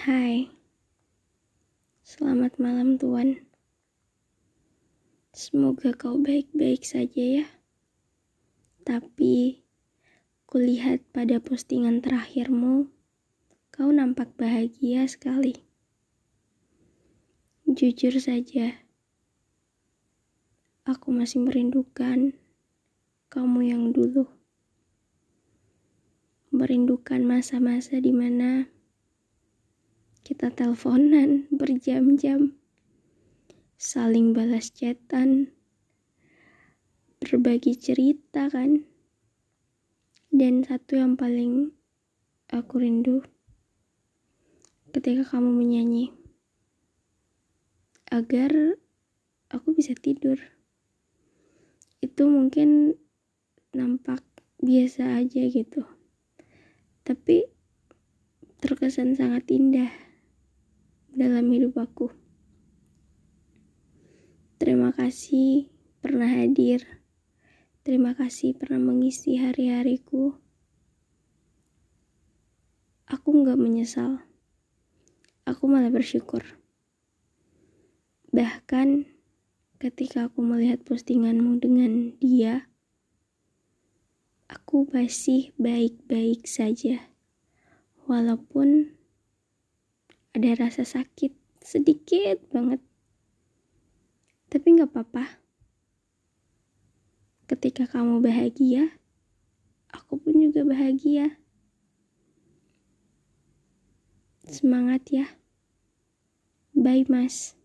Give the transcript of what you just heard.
Hai, selamat malam Tuan. Semoga kau baik-baik saja ya. Tapi, kulihat pada postingan terakhirmu, kau nampak bahagia sekali. Jujur saja, aku masih merindukan kamu yang dulu. Merindukan masa-masa di mana kita teleponan berjam-jam, saling balas chatan, berbagi cerita kan. Dan satu yang paling aku rindu ketika kamu menyanyi agar aku bisa tidur. Itu mungkin nampak biasa aja gitu. Tapi terkesan sangat indah dalam hidup aku. Terima kasih pernah hadir. Terima kasih pernah mengisi hari-hariku. Aku nggak menyesal. Aku malah bersyukur. Bahkan ketika aku melihat postinganmu dengan dia, aku masih baik-baik saja. Walaupun ada rasa sakit sedikit banget. Tapi nggak apa-apa. Ketika kamu bahagia, aku pun juga bahagia. Semangat ya. Bye, Mas.